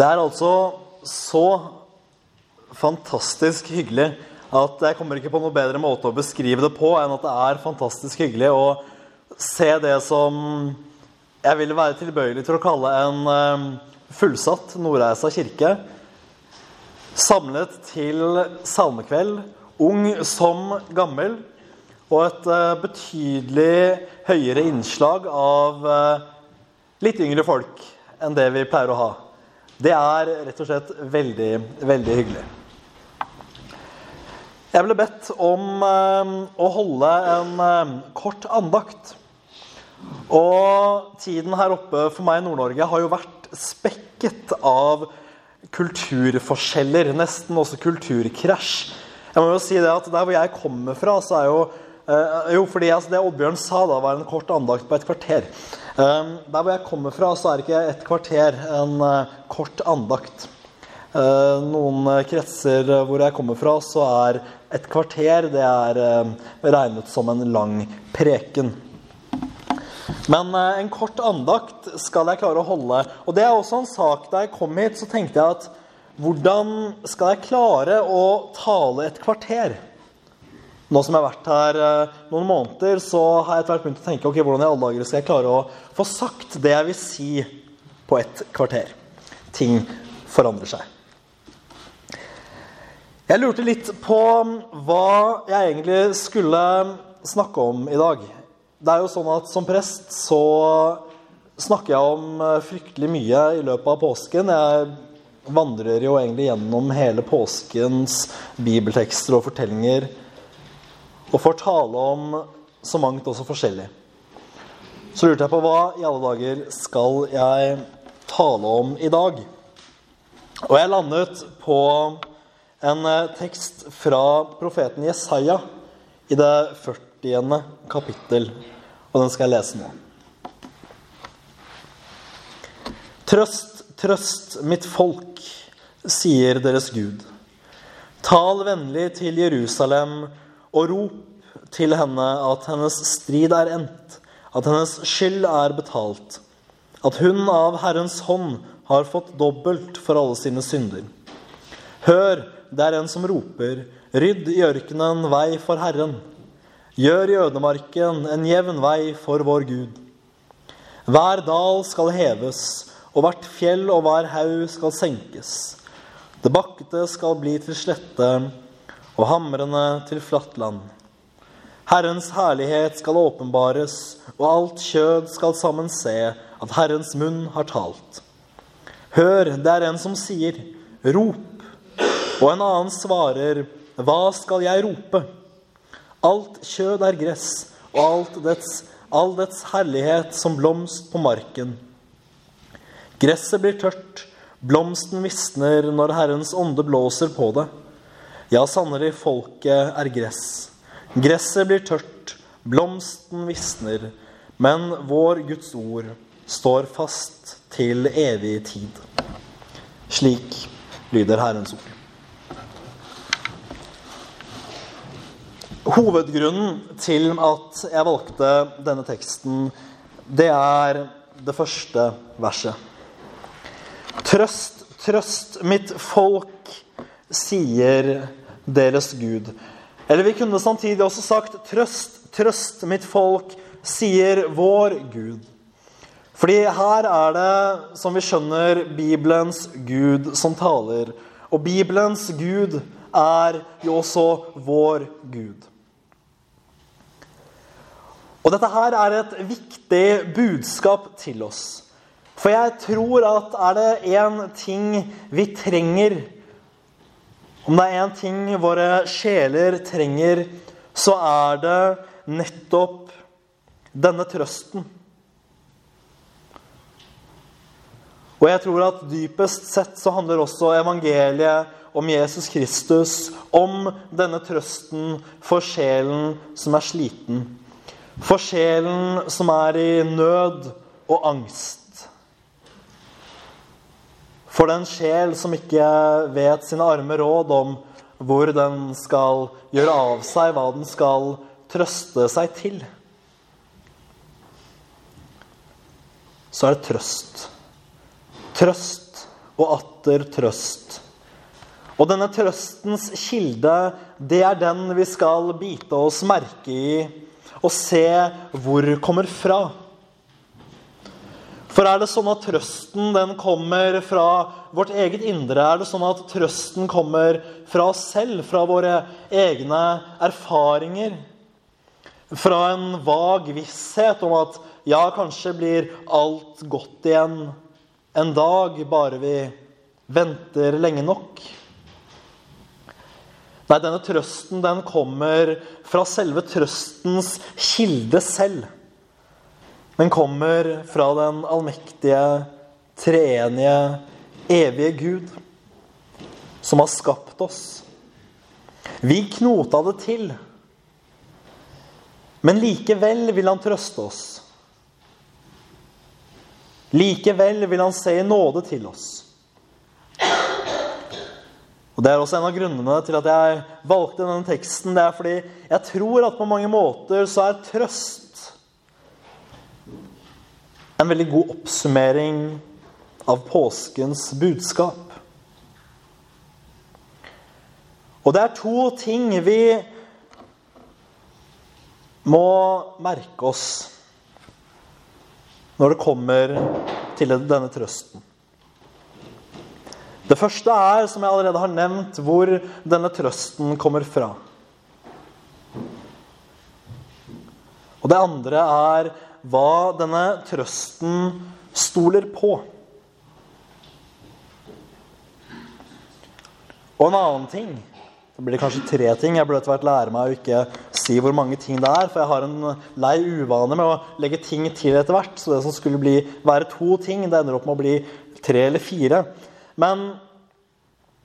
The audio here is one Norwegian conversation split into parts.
Det er altså så fantastisk hyggelig at jeg kommer ikke på noe bedre måte å beskrive det på enn at det er fantastisk hyggelig å se det som jeg vil være tilbøyelig til å kalle en eh, fullsatt Nordreisa kirke. Samlet til salmekveld, ung som gammel, og et eh, betydelig høyere innslag av eh, litt yngre folk enn det vi pleier å ha. Det er rett og slett veldig, veldig hyggelig. Jeg ble bedt om eh, å holde en eh, kort andakt. Og tiden her oppe for meg i Nord-Norge har jo vært spekket av kulturforskjeller. Nesten også kulturkrasj. Jeg må jo si det at Der hvor jeg kommer fra, så er jo eh, Jo, fordi altså, det Oddbjørn sa da, var en kort andakt på et kvarter. Eh, der hvor jeg kommer fra, så er ikke et kvarter en eh, kort andakt. Uh, noen kretser hvor jeg kommer fra, så er et kvarter det er regnet som en lang preken. Men en kort andakt skal jeg klare å holde. Og det er også en sak Da jeg kom hit, så tenkte jeg at hvordan skal jeg klare å tale et kvarter? Nå som jeg har vært her eh, noen måneder, så har jeg etter hvert begynt å tenke ok, hvordan i alle dager skal jeg klare å få sagt det jeg vil si på et kvarter. Ting forandrer seg. Jeg lurte litt på hva jeg egentlig skulle snakke om i dag. Det er jo sånn at som prest så snakker jeg om eh, fryktelig mye i løpet av påsken. Jeg vandrer jo egentlig gjennom hele påskens bibeltekster og fortellinger og får tale om så mangt også forskjellig. Så lurte jeg på hva i alle dager skal jeg tale om i dag? Og jeg landet på en eh, tekst fra profeten Jesaja i det 40. kapittel, og den skal jeg lese nå. Trøst, trøst mitt folk, sier deres Gud. Tal vennlig til Jerusalem og rop til henne at hennes strid er endt, at hennes skyld er betalt, at hun av Herrens hånd har fått dobbelt for alle sine synder. Hør, det er en som roper, rydd i ørkenen vei for Herren. Gjør i ødemarken en jevn vei for vår Gud. Hver dal skal heves, og hvert fjell og hver haug skal senkes. Det bakkete skal bli til slette, og hamrene til flatt land. Herrens herlighet skal åpenbares, og alt kjød skal sammen se at Herrens munn har talt. Hør, det er en som sier, rop, og en annen svarer, hva skal jeg rope? Alt kjød er gress, og alt dets, all dets herlighet som blomst på marken. Gresset blir tørt, blomsten visner når Herrens ånde blåser på det. Ja, sannelig, folket er gress. Gresset blir tørt, blomsten visner, men vår Guds ord står fast til evig tid. Slik lyder Herrens ord. Hovedgrunnen til at jeg valgte denne teksten, det er det første verset. Trøst, trøst mitt folk, sier deres Gud. Eller vi kunne samtidig også sagt trøst, trøst mitt folk, sier vår Gud. Fordi her er det, som vi skjønner, Bibelens Gud som taler. Og Bibelens Gud er jo også vår Gud. Og dette her er et viktig budskap til oss. For jeg tror at er det én ting vi trenger om det er én ting våre sjeler trenger, så er det nettopp denne trøsten. Og jeg tror at dypest sett så handler også evangeliet om Jesus Kristus, om denne trøsten for sjelen som er sliten. For sjelen som er i nød og angst. For den sjel som ikke vet sine arme råd om hvor den skal gjøre av seg, hva den skal trøste seg til, så er det trøst. Trøst og atter trøst. Og denne trøstens kilde, det er den vi skal bite oss merke i og se hvor kommer fra. For er det sånn at trøsten den kommer fra vårt eget indre? Er det sånn at trøsten kommer fra oss selv, fra våre egne erfaringer? Fra en vag visshet om at ja, kanskje blir alt godt igjen en dag, bare vi venter lenge nok? Nei, denne trøsten den kommer fra selve trøstens kilde selv. Den kommer fra den allmektige, treenige, evige Gud, som har skapt oss. Vi knota det til. Men likevel vil han trøste oss. Likevel vil han se i nåde til oss. Og Det er også en av grunnene til at jeg valgte denne teksten. Det er fordi jeg tror at på mange måter så er trøst en veldig god oppsummering av påskens budskap. Og det er to ting vi må merke oss når det kommer til denne trøsten. Det første er, som jeg allerede har nevnt, hvor denne trøsten kommer fra. Og det andre er hva denne trøsten stoler på. Og en annen ting Det blir kanskje tre ting. Jeg burde etter hvert lære meg å ikke si hvor mange ting det er, for jeg har en lei uvane med å legge ting til etter hvert. Så det som skulle bli, være to ting, det ender opp med å bli tre eller fire. Men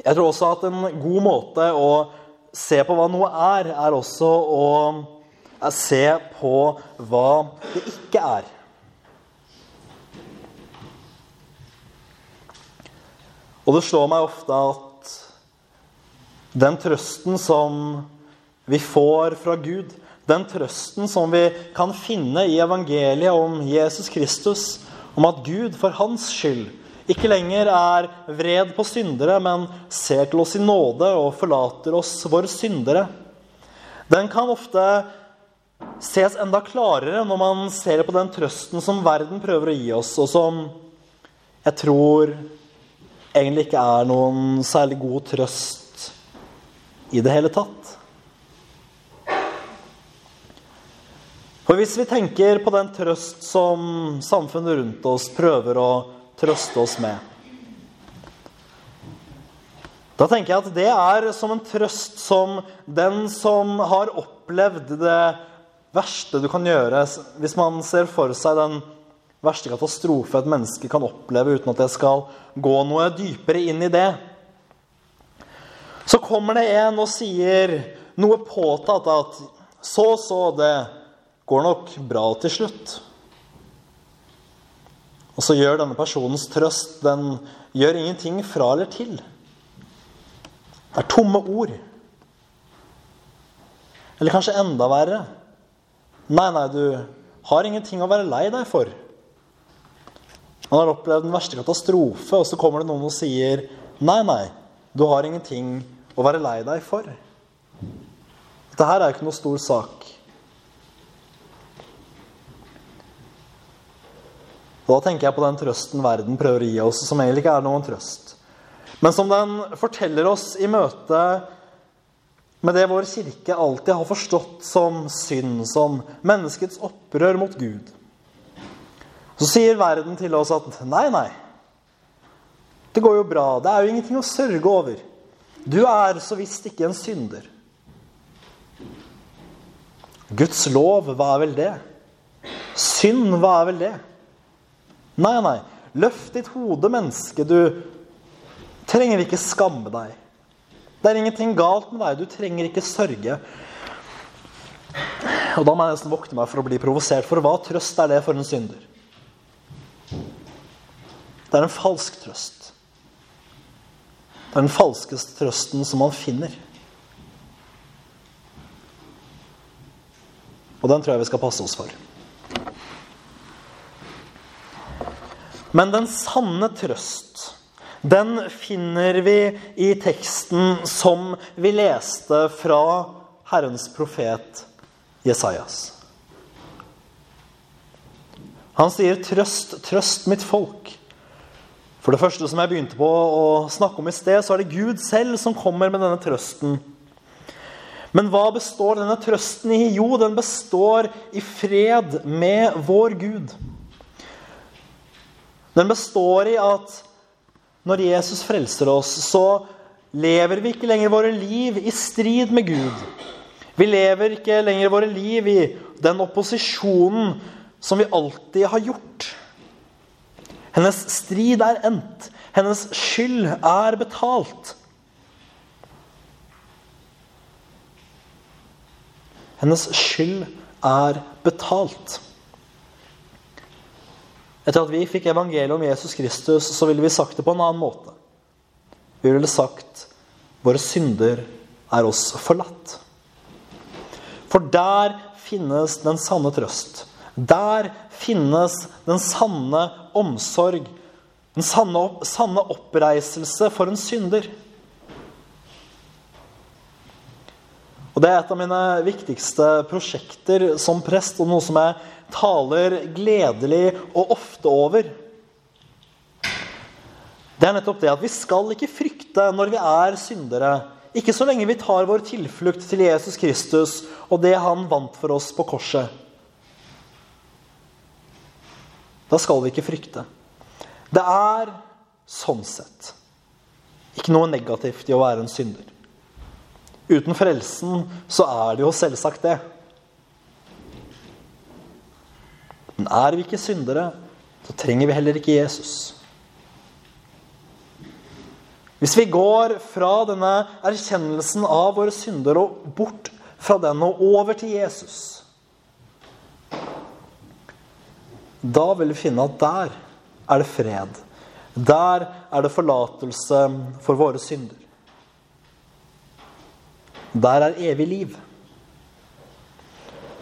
jeg tror også at en god måte å se på hva noe er, er også å se på hva det ikke er. Og det slår meg ofte at den trøsten som vi får fra Gud, den trøsten som vi kan finne i evangeliet om Jesus Kristus, om at Gud for hans skyld ikke lenger er vred på syndere, men ser til oss i nåde og forlater oss våre syndere, den kan ofte ses enda klarere når man ser på den trøsten som verden prøver å gi oss, og som jeg tror egentlig ikke er noen særlig god trøst i det hele tatt. For hvis vi tenker på den trøst som samfunnet rundt oss prøver å trøste oss med Da tenker jeg at det er som en trøst som den som har opplevd det verste du kan gjøre hvis man ser for seg den verste katastrofe et menneske kan oppleve, uten at jeg skal gå noe dypere inn i det. Så kommer det en og sier noe påtatt at så, så, det går nok bra til slutt. Og så gjør denne personens trøst Den gjør ingenting fra eller til. Det er tomme ord. Eller kanskje enda verre. Nei, nei, du har ingenting å være lei deg for. Han har opplevd den verste katastrofe, og så kommer det noen og sier Nei, nei, du har ingenting å være lei deg for. Dette her er ikke noe stor sak. Og Da tenker jeg på den trøsten verden prøver å gi oss, som egentlig ikke er noen trøst. Men som den forteller oss i møte med det vår kirke alltid har forstått som synd, som menneskets opprør mot Gud. Så sier verden til oss at nei, nei. Det går jo bra. Det er jo ingenting å sørge over. Du er så visst ikke en synder. Guds lov, hva er vel det? Synd, hva er vel det? Nei, nei. Løft ditt hode, menneske. Du trenger ikke skamme deg. Det er ingenting galt med deg. Du trenger ikke sørge. Og da må jeg nesten våkne meg for å bli provosert, for hva trøst er det for en synder? Det er en falsk trøst. Det er den falskeste trøsten som man finner. Og den tror jeg vi skal passe oss for. Men den sanne trøst den finner vi i teksten som vi leste fra Herrens profet Jesajas. Han sier 'trøst, trøst mitt folk'. For det første som jeg begynte på å snakke om i sted, så er det Gud selv som kommer med denne trøsten. Men hva består denne trøsten i? Jo, den består i fred med vår Gud. Den består i at når Jesus frelser oss, så lever vi ikke lenger våre liv i strid med Gud. Vi lever ikke lenger våre liv i den opposisjonen som vi alltid har gjort. Hennes strid er endt. Hennes skyld er betalt. Hennes skyld er betalt. Etter at vi fikk evangeliet om Jesus Kristus, så ville vi sagt det på en annen måte. Vi ville sagt våre synder er oss forlatt. For der finnes den sanne trøst. Der finnes den sanne omsorg. Den sanne, sanne oppreiselse for en synder. Og Det er et av mine viktigste prosjekter som prest, og noe som jeg taler gledelig og ofte over. Det er nettopp det at vi skal ikke frykte når vi er syndere. Ikke så lenge vi tar vår tilflukt til Jesus Kristus og det han vant for oss på korset. Da skal vi ikke frykte. Det er sånn sett ikke noe negativt i å være en synder. Uten frelsen så er det jo selvsagt det. Men er vi ikke syndere, så trenger vi heller ikke Jesus. Hvis vi går fra denne erkjennelsen av våre synder og bort fra den og over til Jesus, da vil vi finne at der er det fred. Der er det forlatelse for våre synder. Der er evig liv.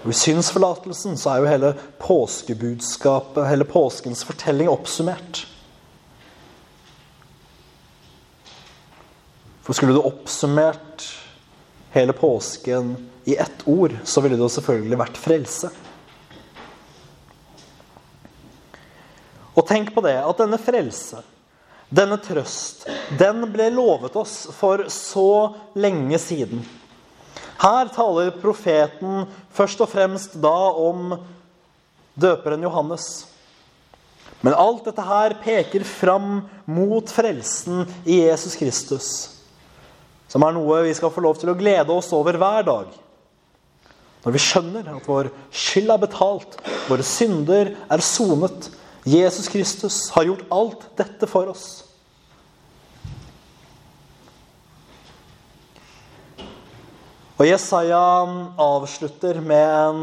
Og I synsforlatelsen så er jo hele påskebudskapet, hele påskens fortelling, oppsummert. For skulle du oppsummert hele påsken i ett ord, så ville det jo selvfølgelig vært frelse. Og tenk på det, at denne frelse, denne trøst, den ble lovet oss for så lenge siden. Her taler profeten først og fremst da om døperen Johannes. Men alt dette her peker fram mot frelsen i Jesus Kristus. Som er noe vi skal få lov til å glede oss over hver dag. Når vi skjønner at vår skyld er betalt, våre synder er sonet. Jesus Kristus har gjort alt dette for oss. Og Jesaja avslutter med en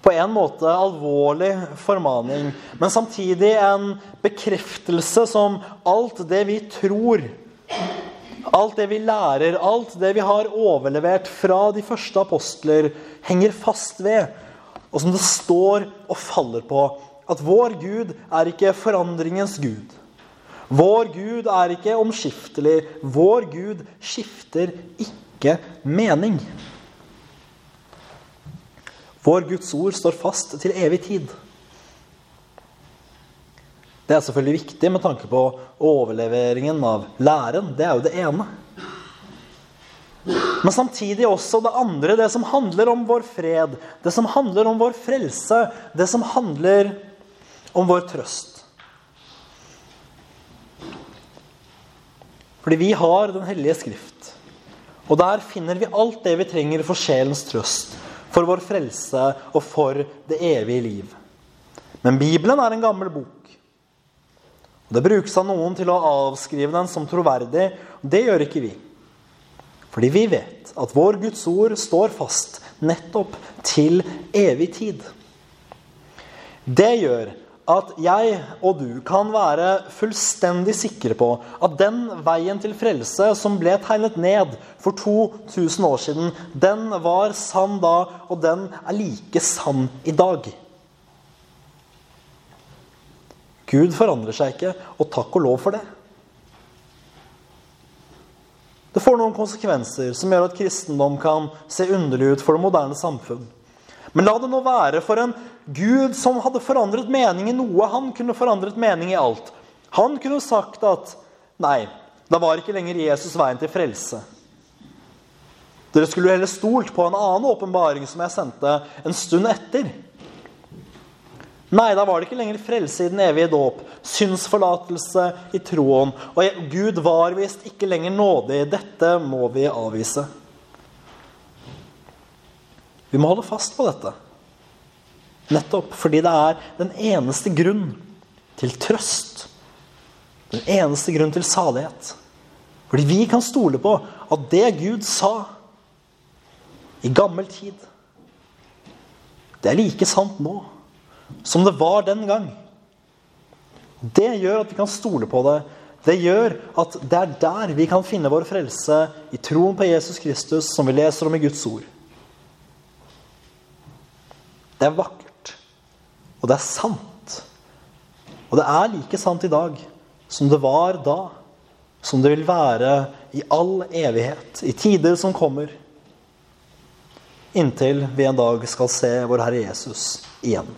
på en måte alvorlig formaning, men samtidig en bekreftelse som alt det vi tror, alt det vi lærer, alt det vi har overlevert fra de første apostler, henger fast ved, og som det står og faller på. At vår Gud er ikke forandringens Gud. Vår Gud er ikke omskiftelig. Vår Gud skifter ikke ikke mening. Vår Guds ord står fast til evig tid. Det er selvfølgelig viktig med tanke på overleveringen av læren. Det er jo det ene. Men samtidig også det andre, det som handler om vår fred, det som handler om vår frelse, det som handler om vår trøst. Fordi vi har Den hellige skrift. Og der finner vi alt det vi trenger for sjelens trøst, for vår frelse og for det evige liv. Men Bibelen er en gammel bok. Det brukes av noen til å avskrive den som troverdig. og Det gjør ikke vi. Fordi vi vet at vår Guds ord står fast nettopp til evig tid. Det gjør at jeg og du kan være fullstendig sikre på at den veien til frelse som ble tegnet ned for 2000 år siden, den var sann da, og den er like sann i dag. Gud forandrer seg ikke, og takk og lov for det. Det får noen konsekvenser som gjør at kristendom kan se underlig ut for det moderne samfunn. Men la det nå være for en Gud som hadde forandret mening i noe. Han kunne forandret mening i alt. Han kunne sagt at nei, da var ikke lenger Jesus veien til frelse. Dere skulle heller stolt på en annen åpenbaring som jeg sendte en stund etter. Nei, da var det ikke lenger frelse i den evige dåp, synsforlatelse i troen. Og Gud var visst ikke lenger nådig. Dette må vi avvise. Vi må holde fast på dette. Nettopp fordi det er den eneste grunn til trøst. Den eneste grunn til salighet. Fordi vi kan stole på at det Gud sa i gammel tid, det er like sant nå som det var den gang. Det gjør at vi kan stole på det. Det gjør at det er der vi kan finne vår frelse, i troen på Jesus Kristus, som vi leser om i Guds ord. Det er vakkert, og det er sant. Og det er like sant i dag som det var da, som det vil være i all evighet, i tider som kommer, inntil vi en dag skal se vår Herre Jesus igjen.